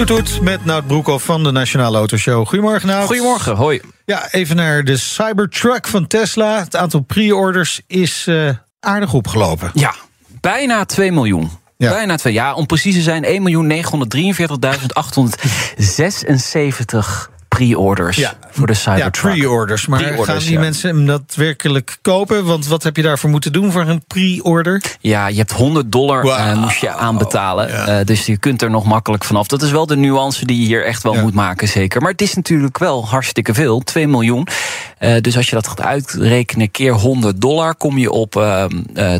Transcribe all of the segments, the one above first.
Toet toet met Nout Broekhoff van de Nationale Autoshow. Goedemorgen Nout. Goedemorgen, hoi. Ja, even naar de Cybertruck van Tesla. Het aantal pre-orders is uh, aardig opgelopen. Ja, bijna 2 miljoen. Ja. Bijna twee. Ja, om precies te zijn 1.943.876 pre-orders ja. voor de Cybertruck. Ja, pre-orders. Maar pre gaan die mensen hem daadwerkelijk kopen? Want wat heb je daarvoor moeten doen voor een pre-order? Ja, je hebt 100 dollar wow. uh, moest je aanbetalen. Ja. Uh, dus je kunt er nog makkelijk vanaf. Dat is wel de nuance die je hier echt wel moet maken, zeker. Maar het is natuurlijk wel hartstikke veel. 2 miljoen. Uh, dus als je dat gaat uitrekenen keer 100 dollar... kom je op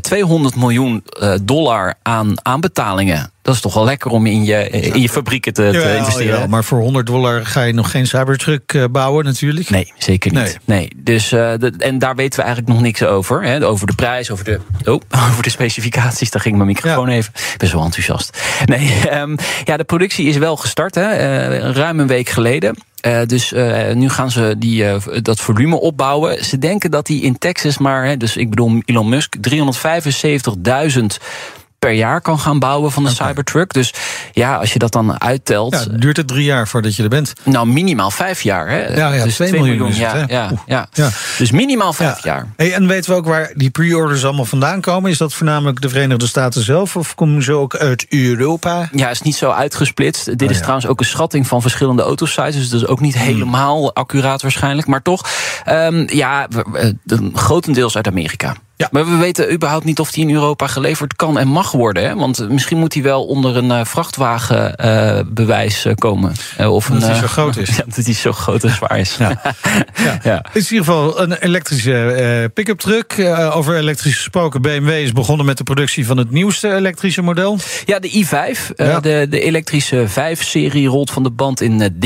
200 miljoen dollar aan aanbetalingen. Dat is toch wel lekker om in je, in je fabrieken te, ja, te investeren. Ja, maar voor 100 dollar ga je nog geen Cybertruck uh, bouwen natuurlijk? Nee, zeker niet. Nee. nee. Dus, uh, de, en daar weten we eigenlijk nog niks over. Hè. Over de prijs, over de, oh, over de specificaties. Daar ging mijn microfoon ja. even. Ik ben zo enthousiast. Nee, um, ja, de productie is wel gestart. Hè, uh, ruim een week geleden. Uh, dus uh, nu gaan ze die, uh, dat volume opbouwen. Ze denken dat die in Texas maar, hè, dus ik bedoel Elon Musk, 375.000 per jaar kan gaan bouwen van een okay. Cybertruck. Dus ja, als je dat dan uittelt. Ja, duurt het drie jaar voordat je er bent? Nou, minimaal vijf jaar. Hè? Ja, ja dus 2 miljoen. miljoen ja, ja, ja, ja, Dus minimaal vijf jaar. Hey, en weten we ook waar die pre-orders allemaal vandaan komen? Is dat voornamelijk de Verenigde Staten zelf? Of komen ze ook uit Europa? Ja, is niet zo uitgesplitst. Dit oh, is trouwens ook een schatting van verschillende autosites. Dus dat is ook niet hmm. helemaal accuraat waarschijnlijk. Maar toch, um, ja, grotendeels uit Amerika. Ja. Maar we weten überhaupt niet of die in Europa geleverd kan en mag worden. Hè? Want misschien moet die wel onder een uh, vrachtwagenbewijs uh, komen. Uh, of dat hij zo groot is. Ja, dat hij zo groot en zwaar is. Ja. ja. ja. Het is in ieder geval een elektrische pick-up truck. over elektrische gesproken, BMW is begonnen met de productie van het nieuwste elektrische model. Ja, de i5. de, de elektrische 5-serie rolt van de band in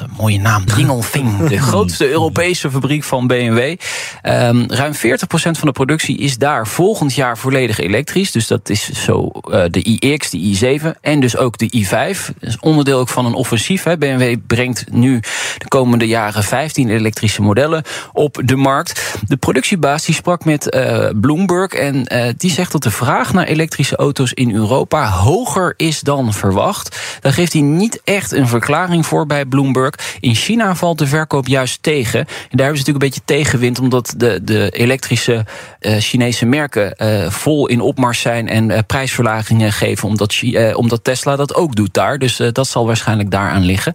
Een mooie naam, Dingelfing. De grootste Europese fabriek van BMW. Um, ruim 40% van de productie is daar volgend jaar volledig elektrisch. Dus dat is zo uh, de iX, de i7 en dus ook de i5. Dat is onderdeel ook van een offensief. Hè. BMW brengt nu de komende jaren 15 elektrische modellen op de markt. De productiebaas die sprak met uh, Bloomberg en uh, die zegt dat de vraag naar elektrische auto's in Europa hoger is dan verwacht. Daar geeft hij niet echt een verklaring voor bij Bloomberg. In China valt de verkoop juist tegen. En daar hebben ze natuurlijk een beetje tegenwind, omdat de, de elektrische uh, Chinese merken uh, vol in opmars zijn en uh, prijsverlagingen geven, omdat, omdat Tesla dat ook doet daar. Dus dat zal waarschijnlijk daaraan liggen.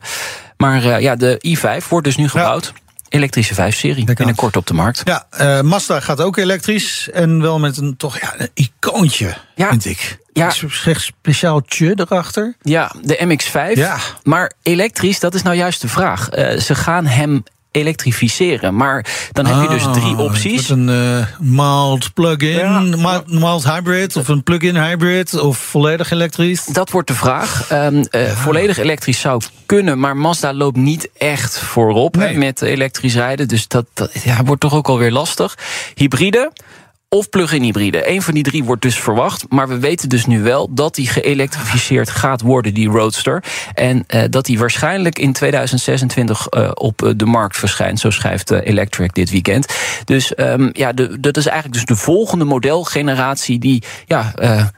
Maar ja, de i5 wordt dus nu gebouwd. Ja elektrische 5-serie binnenkort op de markt. Ja, uh, Mazda gaat ook elektrisch. En wel met een toch ja, een icoontje, ja. vind ik. Ja. Een speciaal tje erachter. Ja, de MX-5. Ja. Maar elektrisch, dat is nou juist de vraag. Uh, ze gaan hem elektrificeren. Maar dan heb je dus drie Ah, opties. Een uh, mild plug-in, ja. mild, mild, hybrid of een plug-in hybrid of volledig elektrisch? Dat wordt de vraag. Um, uh, ja. Volledig elektrisch zou kunnen, maar Mazda loopt niet echt voorop nee. met elektrisch rijden. Dus dat, dat ja, wordt toch ook alweer lastig. Hybride of plug-in hybride. Eén van die drie wordt dus verwacht. Maar we weten dus nu wel dat die geëlektrificeerd gaat worden, die Roadster. En uh, dat die waarschijnlijk in 2026 uh, op de markt verschijnt. Zo schrijft uh, Electric dit weekend. Dus um, ja, de, dat is eigenlijk dus de volgende modelgeneratie die ja,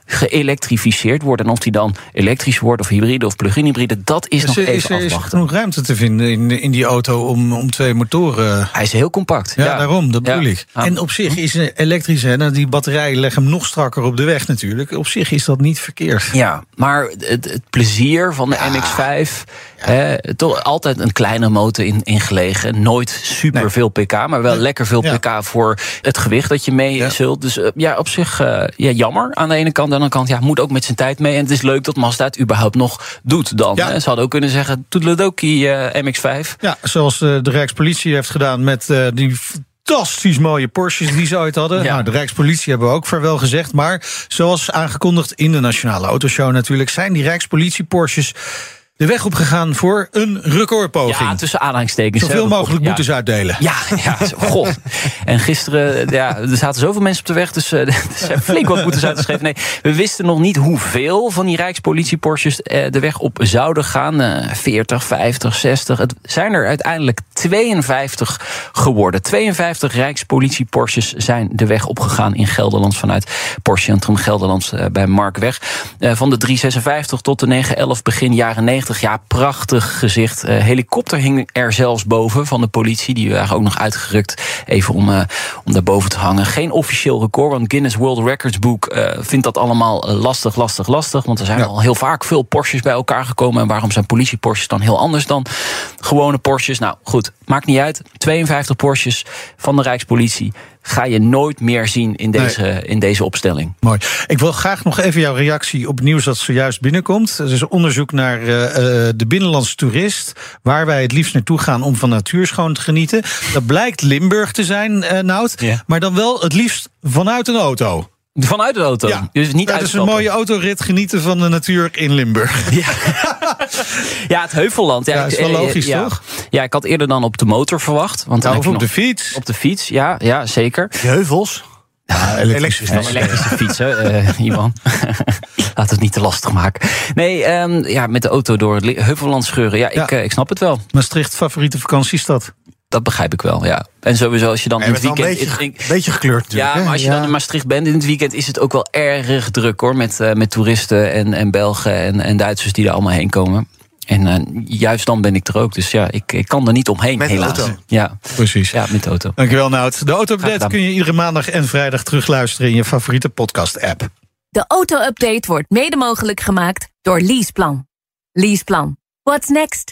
geëlektrificeerd wordt. En of die dan elektrisch wordt of hybride of plug-in hybride, dat is, is nog er, even is er, afwachten. Is er genoeg ruimte te vinden in, in die auto om, om twee motoren? Hij is heel compact. Ja, ja. daarom, dat bedoel ja. ik. En op zich is een elektrisch nou, die batterijen leggen hem nog strakker op de weg natuurlijk. Op zich is dat niet verkeerd. Ja, maar het, het plezier van de ja. MX-5... Ja. Hè, toch altijd een kleine motor in, in gelegen. Nooit super nee. veel pk, maar wel nee. lekker veel pk ja. voor het gewicht dat je mee zult. Dus uh, ja, op zich uh, ja, jammer aan de ene kant. Aan de andere kant ja, moet ook met zijn tijd mee. En het is leuk dat Mazda het überhaupt nog doet dan. Hè. Ze hadden ook kunnen zeggen, toedeledokie uh, MX-5. Ja, zoals de Rijkspolitie heeft gedaan met die fantastisch mooie Porsches die ze ooit hadden. Ja. Nou, de Rijkspolitie hebben we ook vaarwel gezegd. Maar zoals aangekondigd in de Nationale Autoshow natuurlijk... zijn die Rijkspolitie Porsches de weg opgegaan voor een recordpoging. Ja, tussen aanhalingstekens. Zoveel mogelijk moeten ze uitdelen. Ja, ja god. En gisteren, ja, er zaten zoveel mensen op de weg... dus uh, er zijn flink wat boetes uitgeschreven. Nee, we wisten nog niet hoeveel van die Rijkspolitie Porsches... Uh, de weg op zouden gaan. Uh, 40, 50, 60. Het zijn er uiteindelijk 52 geworden. 52 Rijkspolitie Porsches zijn de weg opgegaan in Gelderland... vanuit Porsche Centrum Gelderland uh, bij Markweg. Van de 356 tot de 911 begin jaren 90 90. Ja, prachtig gezicht. Uh, helikopter hing er zelfs boven van de politie. Die waren ook nog uitgerukt even om, uh, om daarboven te hangen. Geen officieel record, want Guinness World Records boek vindt dat allemaal lastig, lastig, lastig. Want er zijn ja. al heel vaak veel Porsches bij elkaar gekomen. En waarom zijn politie Porsches dan heel anders dan gewone Porsches? Nou goed, maakt niet uit. 52 Porsches van de Rijkspolitie ga je nooit meer zien in deze, nee. in deze opstelling. Mooi. Ik wil graag nog even jouw reactie op nieuws dat zojuist binnenkomt. Er is onderzoek naar uh, de binnenlandse toerist. Waar wij het liefst naartoe gaan om van natuur schoon te genieten. Dat blijkt Limburg te zijn, uh, Nout. Ja. Maar dan wel het liefst vanuit een auto. Vanuit de auto. Ja. Dus niet dat is een mooie autorit genieten van de natuur in Limburg. Ja, ja het Heuvelland. Ja, ja is wel logisch, ja. toch? Ja, ik had eerder dan op de motor verwacht. Want nou, of op de fiets. Op de fiets, ja, ja zeker. De heuvels. Ja, elektrische, elektrische, elektrische fietsen, uh, Ivan. Laat het niet te lastig maken. Nee, um, ja, met de auto door het Heuvelland scheuren. Ja, ik, uh, ik snap het wel. Maastricht, favoriete vakantiestad? Dat begrijp ik wel, ja. En sowieso als je dan in het weekend... Een beetje, een beetje gekleurd natuurlijk. Ja, maar als je ja. dan in Maastricht bent in het weekend... is het ook wel erg druk hoor. Met, uh, met toeristen en, en Belgen en, en Duitsers die er allemaal heen komen. En uh, juist dan ben ik er ook. Dus ja, ik, ik kan er niet omheen, met helaas. De auto. Ja, precies. Ja, met de auto. Dankjewel, Nout. De auto-update kun je iedere maandag en vrijdag terugluisteren... in je favoriete podcast-app. De auto-update wordt mede mogelijk gemaakt door Leaseplan. Leaseplan. What's next?